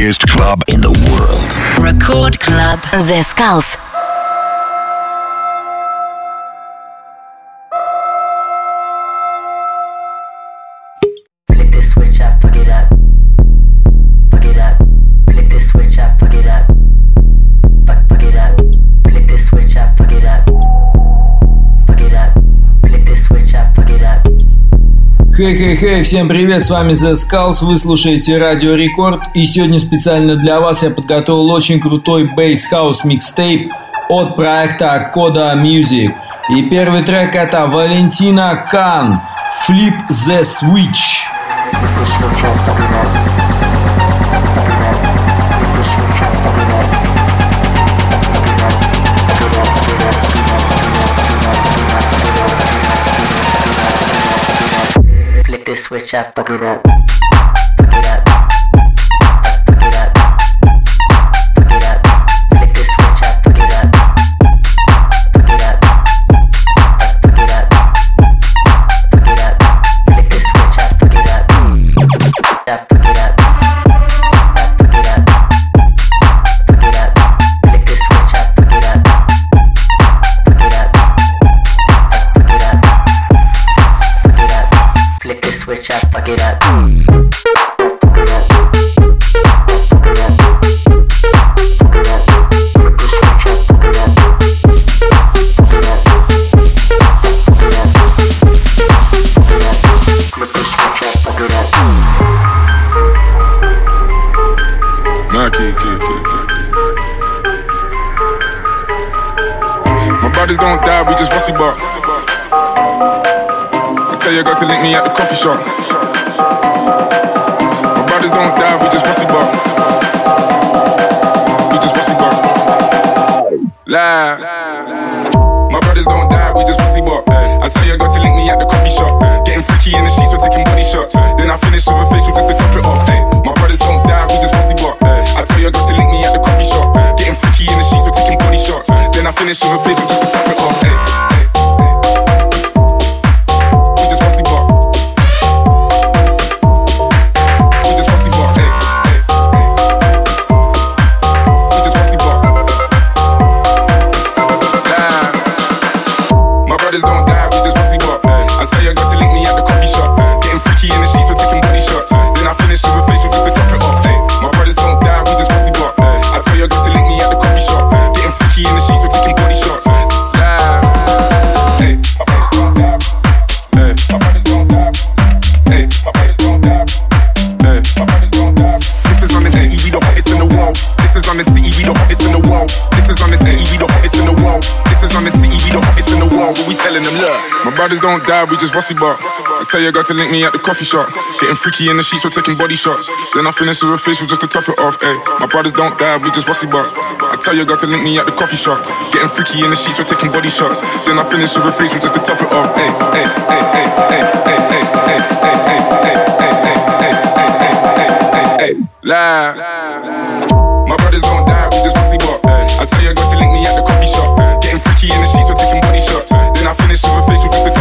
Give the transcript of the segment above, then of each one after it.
biggest club in the world. Record Club. Zeskullz. Хей-хей-хей, всем привет, с вами The Skulls, вы слушаете Радио Рекорд, и сегодня специально для вас я подготовил очень крутой Bass House микстейп от проекта Coda Music. И первый трек это Валентина Кан, Flip the Switch. This switch up, fuck it up. Brothers don't die, we just rusty bark. I tell your girl to link me at the coffee shop. My brothers don't die, we just rusty bark. We just rusty bark. Lie. My brothers don't die, we just rusty bark. I tell your girl to link me at the coffee shop. Getting freaky in the sheets, we're taking body shots. Then I finish with a facial just to top it off. My brothers don't die, we just rusty bark. I tell your girl to link me at the coffee shop. Getting freaky in the sheets, we're taking body shots. Then I finish with a facial brothers don't die, we just rusty bark. I tell your girl to link me at the coffee shop. Getting freaky in the sheets, we're taking body shots. Then I finish with a facial just to top it off. My brothers don't die, we just rusty bark. I tell your girl to link me at the coffee shop. Getting freaky in the sheets, we're taking body shots. Then I finish with a facial just to top it off. Ay, ay, ay, ay, ay, ay, ay, ay, ay, ay, ay, ay, ay, ay, ay, ay, ay, ay. Lie. My brothers don't die, we just pussy bop. I tell your girl to link me at the coffee shop superficial just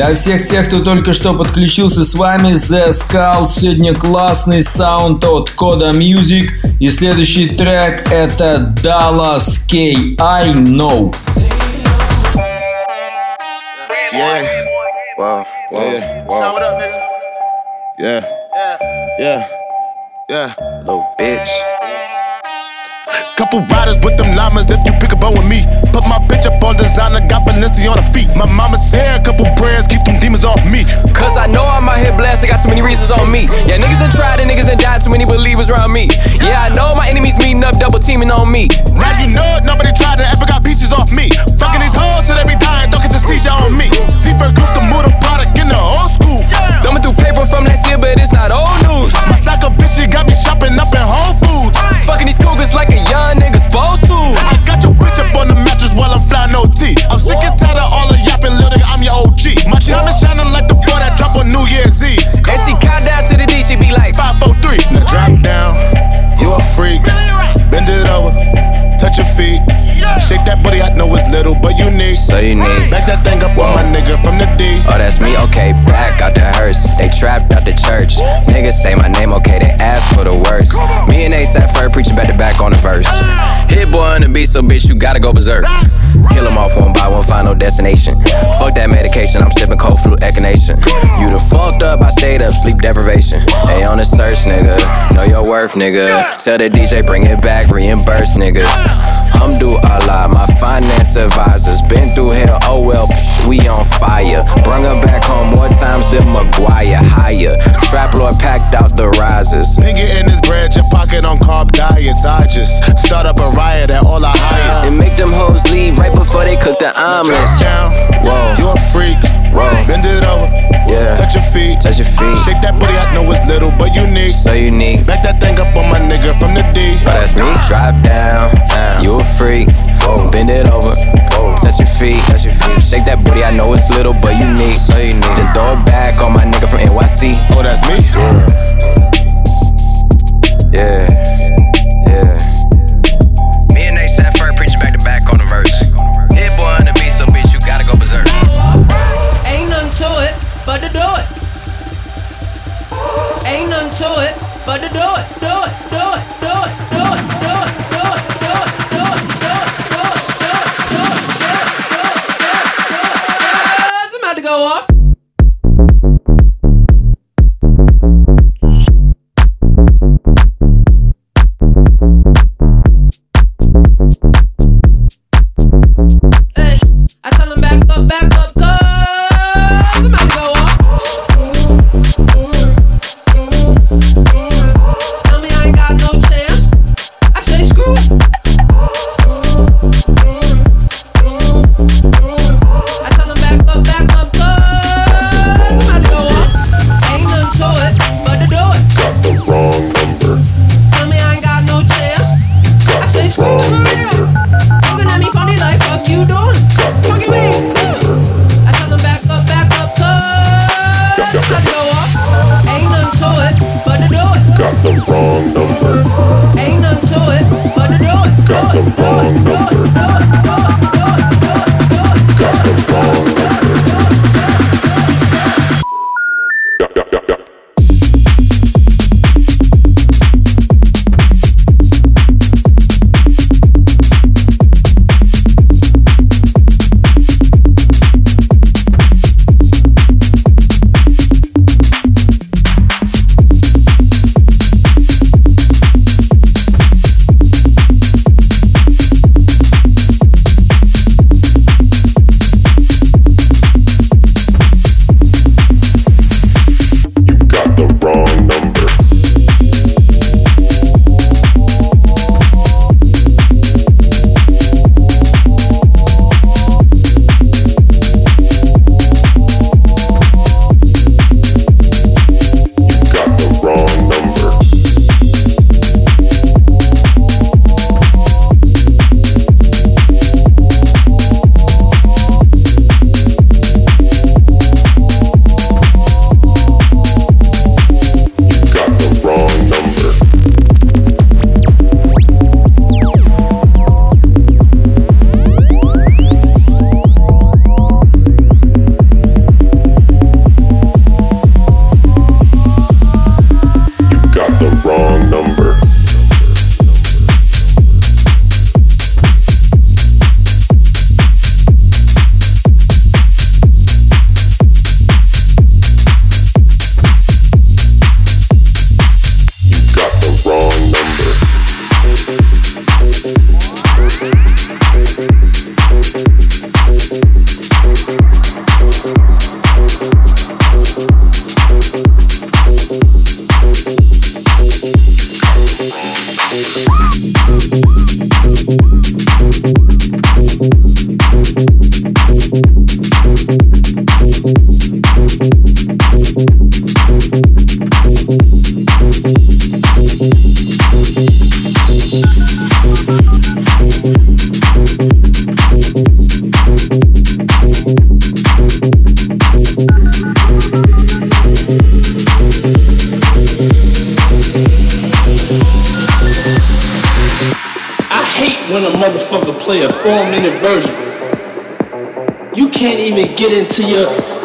Для всех тех, кто только что подключился с вами, The Skull. Сегодня классный саунд от Coda Music. И следующий трек это Dallas K. I Know. Yeah. Wow. Wow. Yeah. Wow. Yeah. Yeah. Yeah. Yeah. Little bitch. Couple riders with them llamas if you pick a bone with me. Put my bitch up on designer, got Balenci on her feet. My mama said a couple prayers, keep them demons off me. Cause I know I'm out here blessed, I got too many reasons on me. Yeah, niggas done tried and niggas done died, too many believers around me. Yeah, I know my enemies meeting up, double teaming on me. Now you know it, nobody tried to ever got pieces off me. Fucking these hoes till they be time, don't get the seizure on me. Deeper goose to move the product in the old school. Thumbing through paper from last year, but it's not old news. My soccer bitch, she got me shopping up in Whole Foods. Fucking these cougars like a young nigga's supposed to. I got your bitch up on the mattress while I'm flying OT. I'm sick and tired of all the yapping, little nigga, I'm your OG. My diamond shining like the boy that drop on New Year's Eve. And she count down to the D, she be like, 543. Now drop down, you a freak. Bend it over, touch your feet. Shake that booty, I know it's little, but you need. So unique. Back that thing up on my nigga from the D. Oh, that's me, okay, back out the hearse. They trapped out the church. Niggas say my name, okay, they ask for the worst. Me and Ace at first, preaching back to back on the verse. Ah. Hit-Boy on the beat, so bitch, you gotta go berserk. Kill them off one by one, final destination. Fuck that medication, I'm sipping cold flu echinacea. You done fucked up, I stayed up, sleep deprivation. They on the search, nigga. Know your worth, nigga. Tell the DJ, bring it back, reimburse, niggas. Alhamdulillah, my finance advisors been through hell. Oh well, psh, we on fire. Bring her back home more times than Maguire. Higher. Trap Lord packed out the risers. Nigga in his bread, your pocket on carb diets. I just start up a riot at all I hire. And make them hoes leave right cook the omelets. down, Whoa. you a freak. Whoa. Bend it over, Yeah. touch your feet. Touch your feet. Shake that booty, I know it's little, but unique. So unique. Back that thing up on my nigga from the D. Oh, that's me. Drop down. You a freak. Bend it over. Touch your feet. Touch your feet. Shake that booty. I know it's little, but unique. So unique. Then throw it back on my nigga from NYC. Oh, that's me? Yeah. Yeah. Do it, got the wrong number.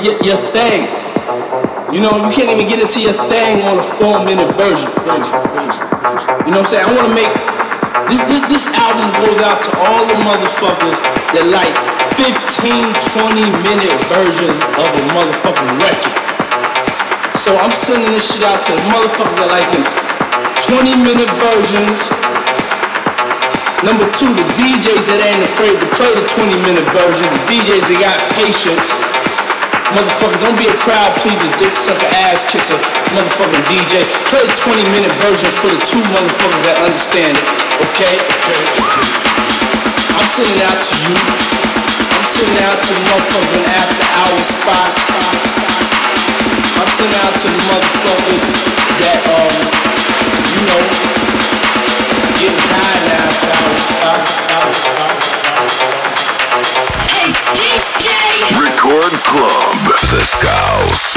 Your, your, thing. You know, you can't even get into your thing on a four minute version. You know what I'm saying? I want to make this, this this album goes out to all the motherfuckers that like 15, 20 minute versions of a motherfucking record. So I'm sending this shit out to the motherfuckers that like them 20 minute versions. Number two, the DJs that ain't afraid to play the 20 minute versions. The DJs that got patience. Motherfucker, don't be a crowd pleaser, dick sucker, ass kisser, motherfucking DJ. Play the 20 minute version for the two motherfuckers that understand it, okay? Okay. I'm sending out to you. I'm sending out to the motherfuckers in after hour spots. I'm sending out to the motherfuckers that, um, you know, getting high in after spots. Record Club. Zeskullz.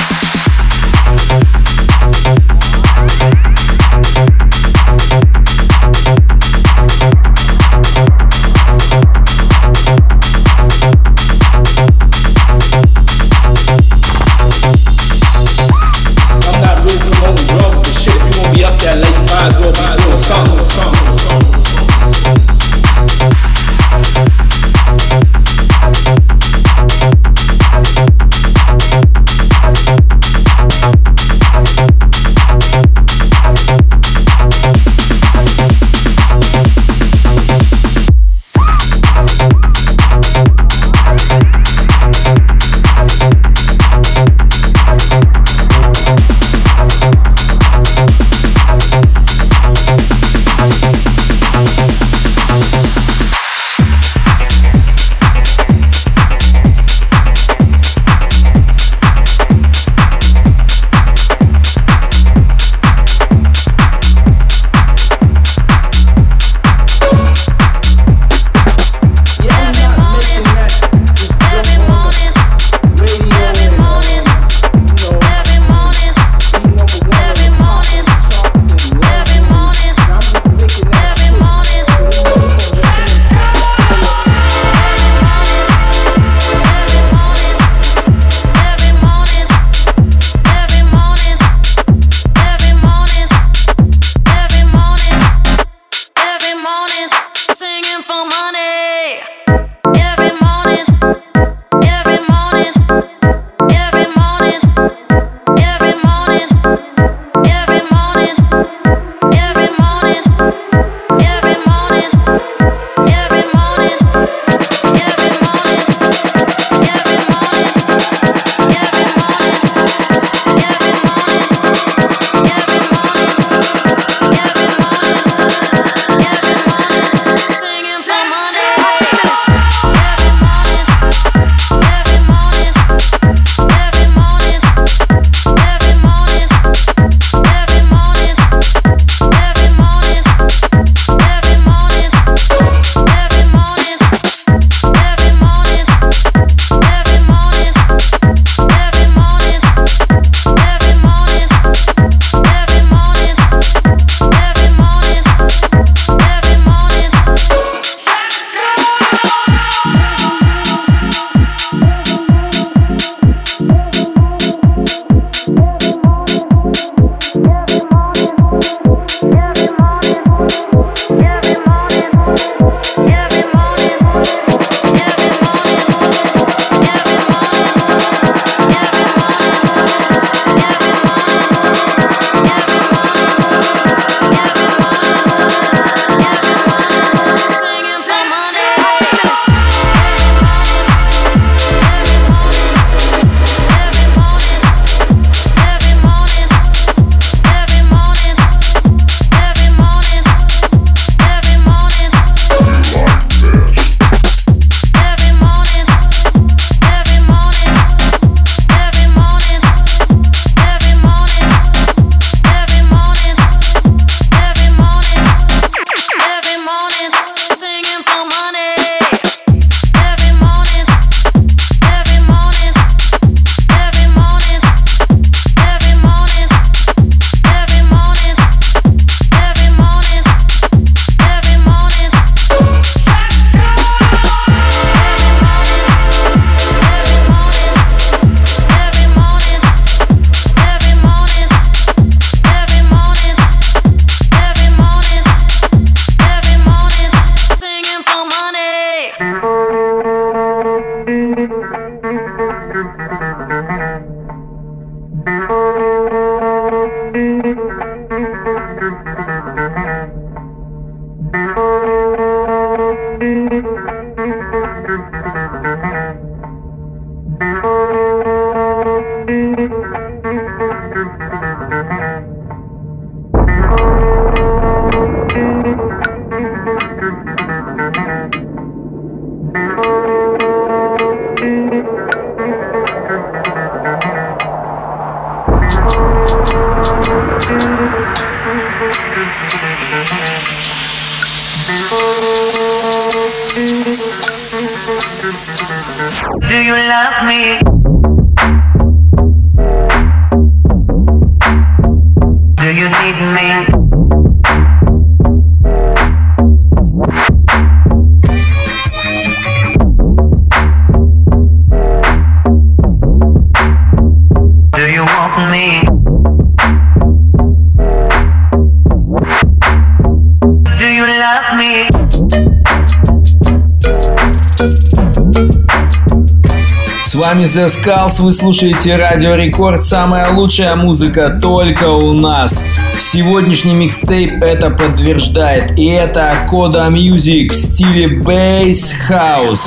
Skulls, вы слушаете Радио Рекорд, самая лучшая музыка только у нас. Сегодняшний микстейп это подтверждает, и это Кода Music в стиле Bass House.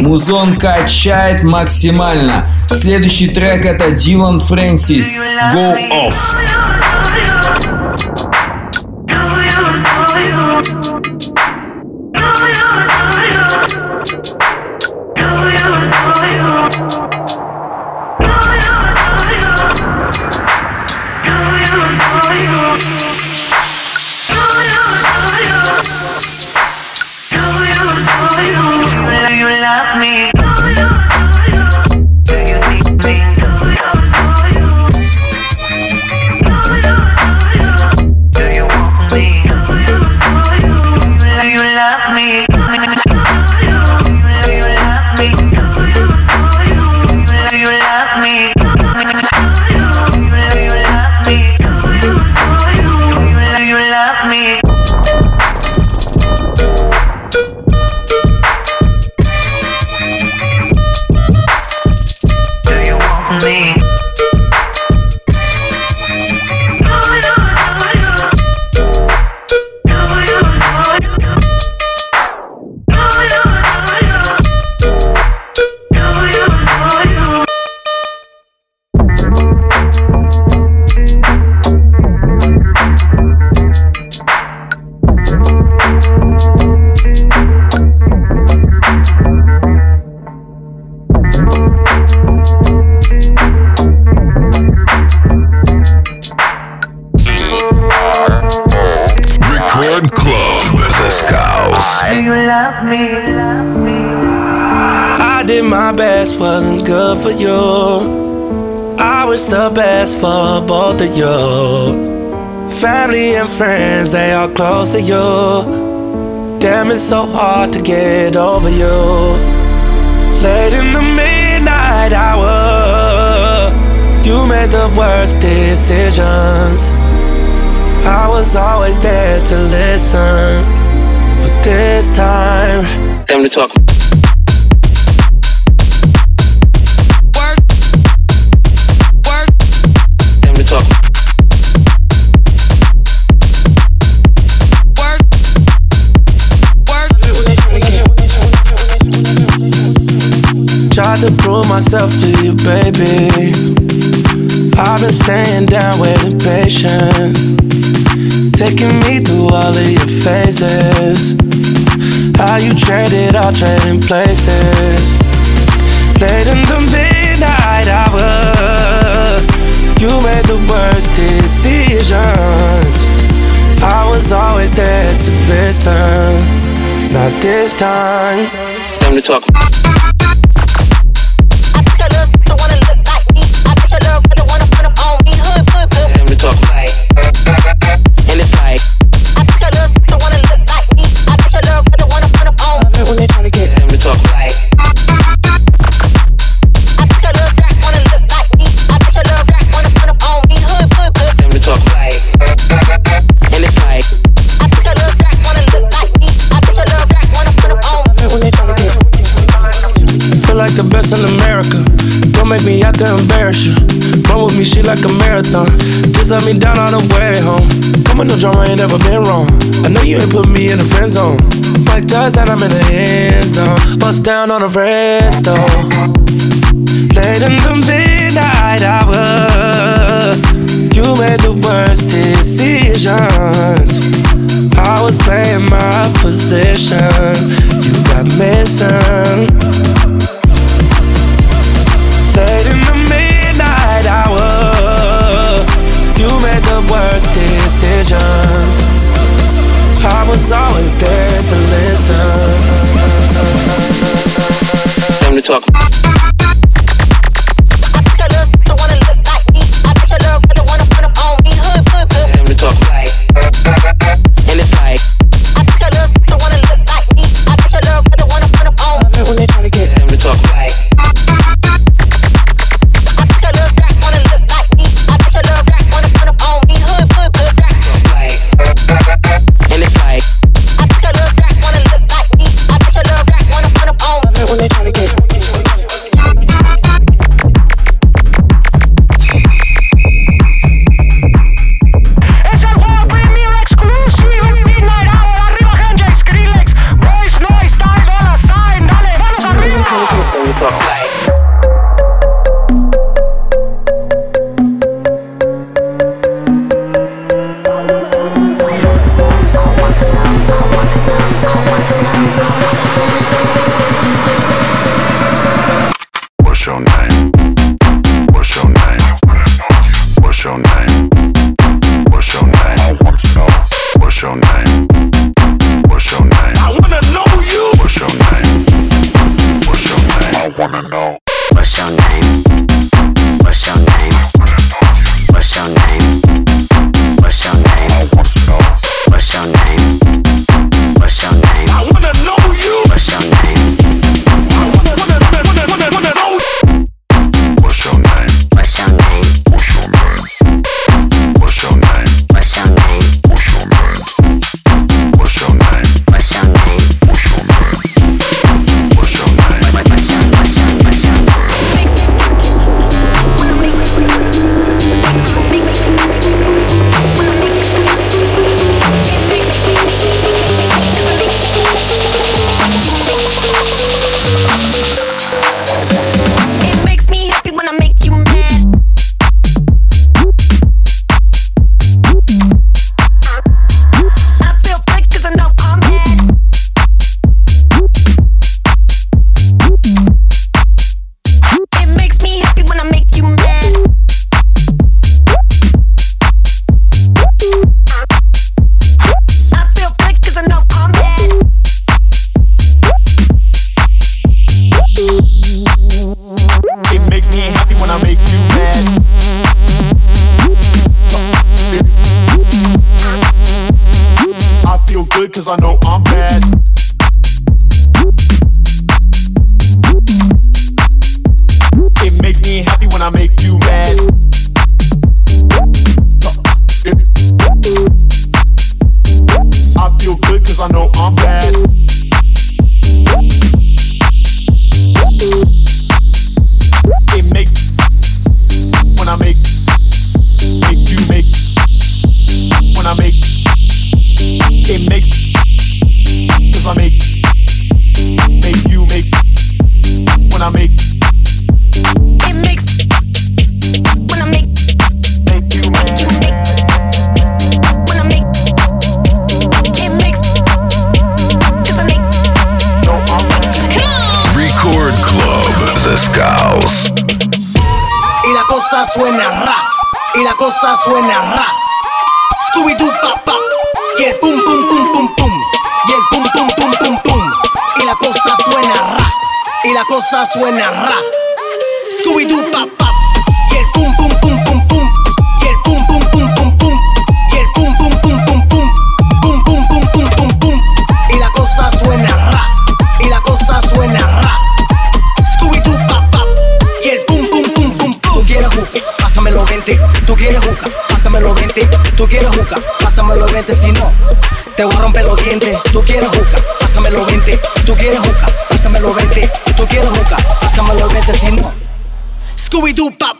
Музон качает максимально. Следующий трек это Дилан Фрэнсис Go Off. Do for both of you. Family and friends, they are close to you. Damn, it's so hard to get over you. Late in the midnight hour, you made the worst decisions. I was always there to listen, but this time, time to talk. Tried to prove myself to you, baby. I've been staying down, waiting patient. Taking me through all of your phases. How you traded, all trading places. Late in the midnight hour, you made the worst decisions. I was always there to listen. Not this time. Time to talk. To embarrass you. Run with me, she like a marathon. Just let me down all the way home. Come with no drama, ain't never been wrong. I know you ain't put me in the friend zone. Like touchdown, I'm in the end zone. Bust down on the rest though. Late in the midnight hour, you made the worst decisions. I was playing my position, you got missing. was always there to listen. Time to talk. cosa suena ra. Scooby Doo pa pa y el pum pum pum pum pum y el pum pum pum pum pum y la cosa suena ra y la cosa suena ra. Te voy a romper los dientes. Tú quieres juca, pásame los 20. Tú quieres juca, pásame los 20. Tú quieres juca, pásame los 20. Si no, Scooby-Doo, pap.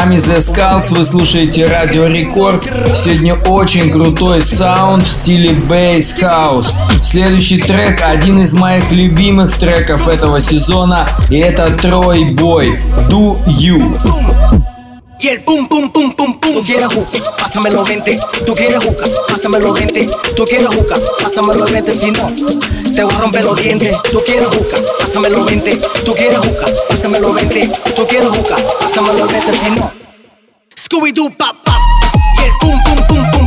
Вами The Skulls, вы слушаете Радио Рекорд. Сегодня очень крутой саунд в стиле Bass House. Следующий трек один из моих любимых треков этого сезона, и это Трой Бой Do You. Y el pum pum pum pum pum. Tú quieres juca, pásamelo 20. Tú quieres juca, pásamelo 20. Tú quieres juca, pásamelo 20. Si no, te voy a romper los dientes. Tú quieres juca, pásamelo 20. Tú quieres juca, pásamelo 20. Tú quieres juca, pásamelo 20. Si no, Scooby Doo pap pap. Y el pum pum pum pum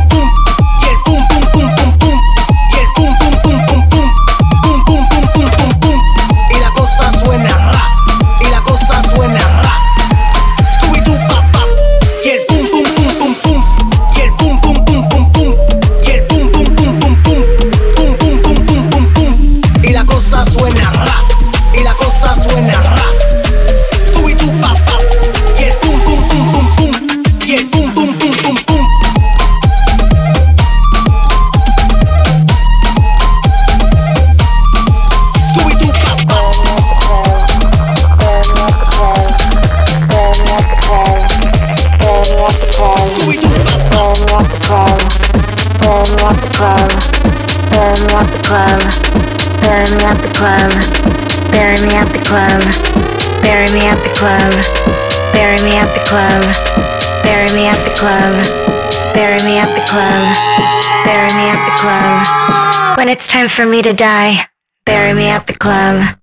club. Bury me at the club. Bury me at the club. Bury me at the club. Bury me at the club. When it's time for me to die, bury me at the club.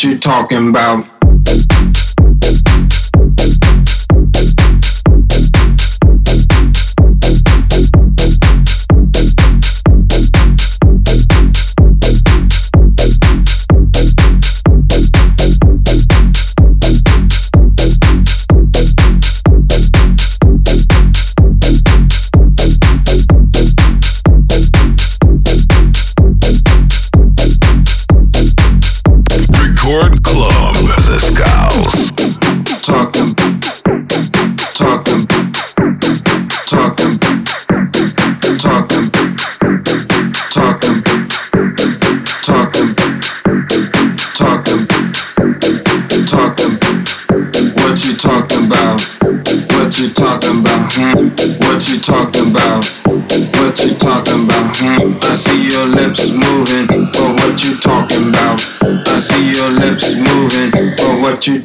You're talking about.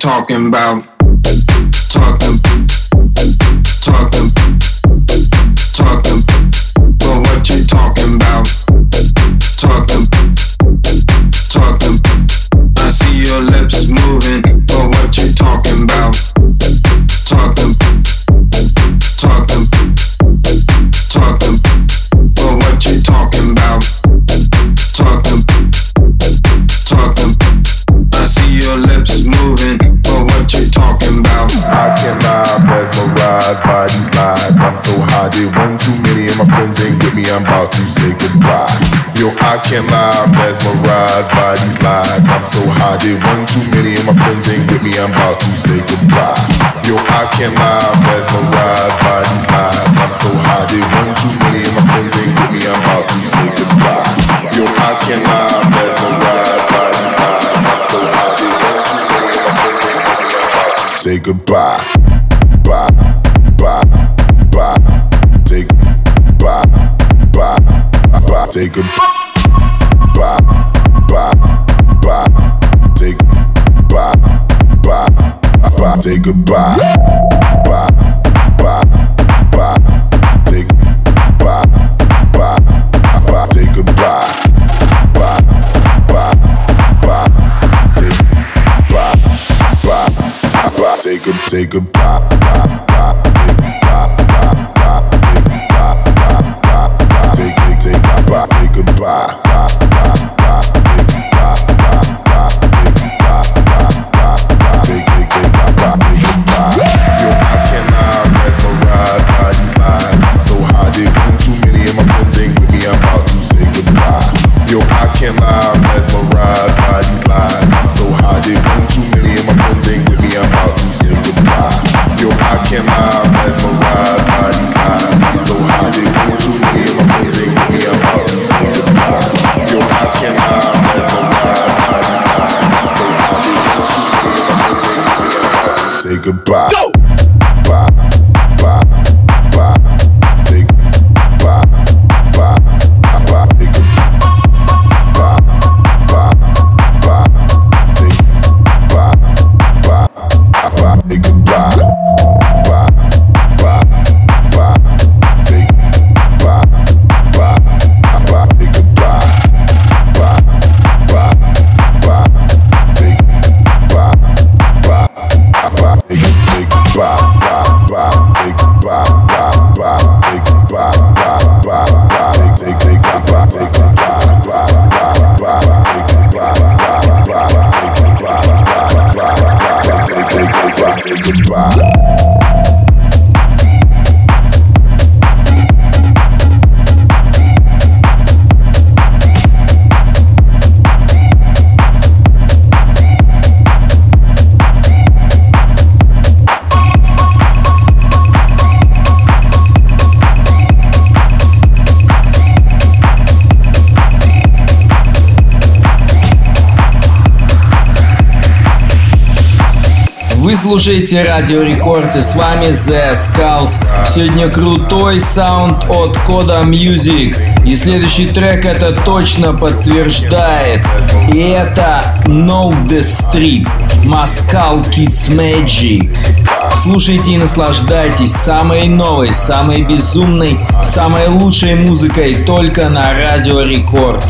talking about can't lie, mesmerized by these lies. I'm so high, did one too many and my friends ain't with me. I'm about to say goodbye. Yo, I can't lie, mesmerized by these lies. I'm so high, did one too many and my friends ain't with me. I'm about to say goodbye. Yo, I can't lie, mesmerized by these lies. I'm so high, did one too many and my friends ain't with me. I'm about to say goodbye. goodbye. say goodbye. Go! слушаете Радио Рекорд и с вами The Skulls. Сегодня крутой саунд от Кода Music. И следующий трек это точно подтверждает. И это No The Strip, Moscow Kids Magic. Слушайте и наслаждайтесь самой новой, самой безумной, самой лучшей музыкой только на Радио Рекорд.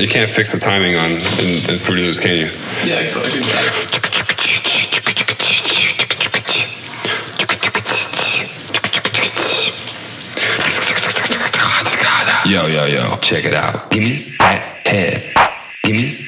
you can't fix the timing on in, in Fruity Loops, can you? Yeah, I feel like Yo, yo, yo, check it out. Give me that head. Give me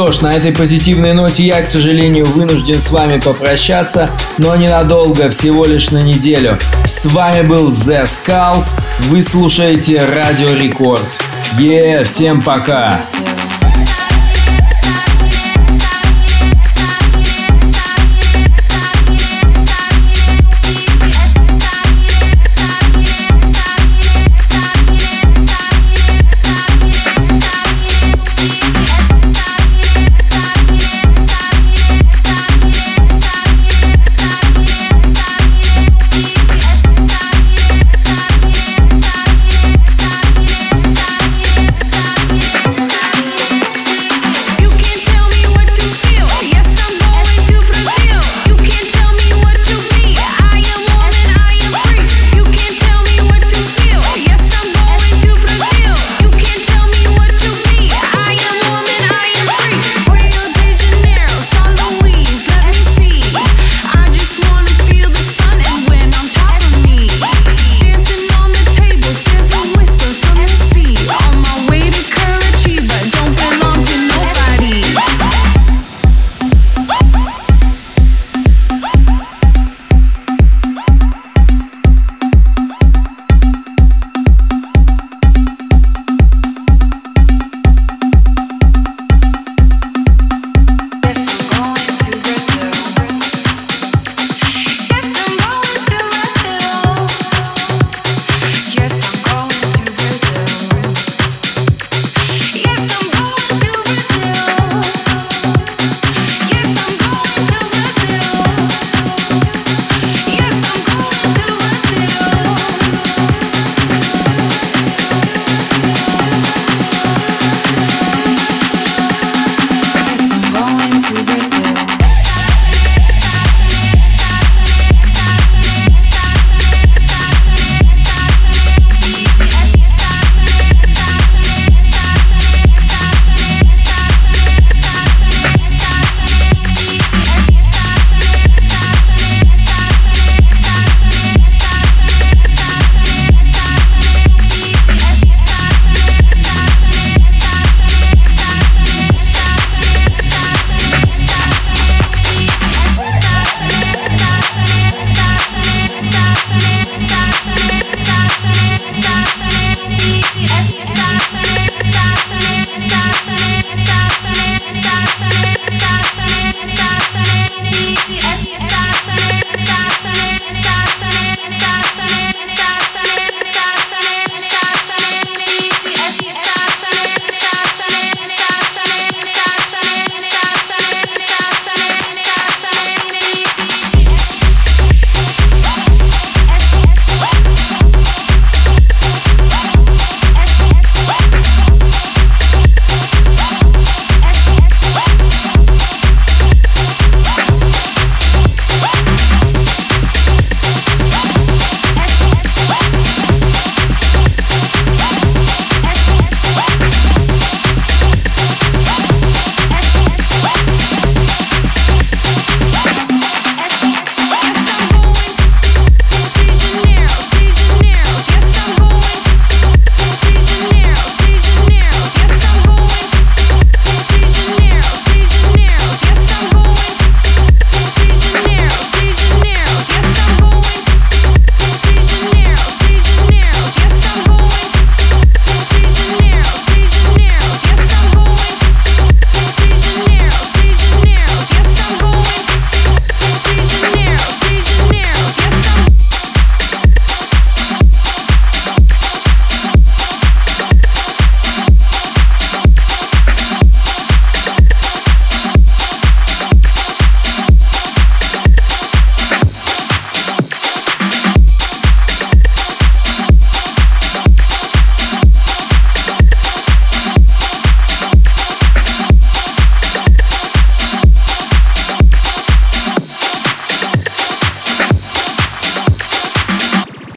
что ж, на этой позитивной ноте я, к сожалению, вынужден с вами попрощаться, но ненадолго, всего лишь на неделю. С вами был The Skulls, вы слушаете Радио Рекорд. Е, всем пока!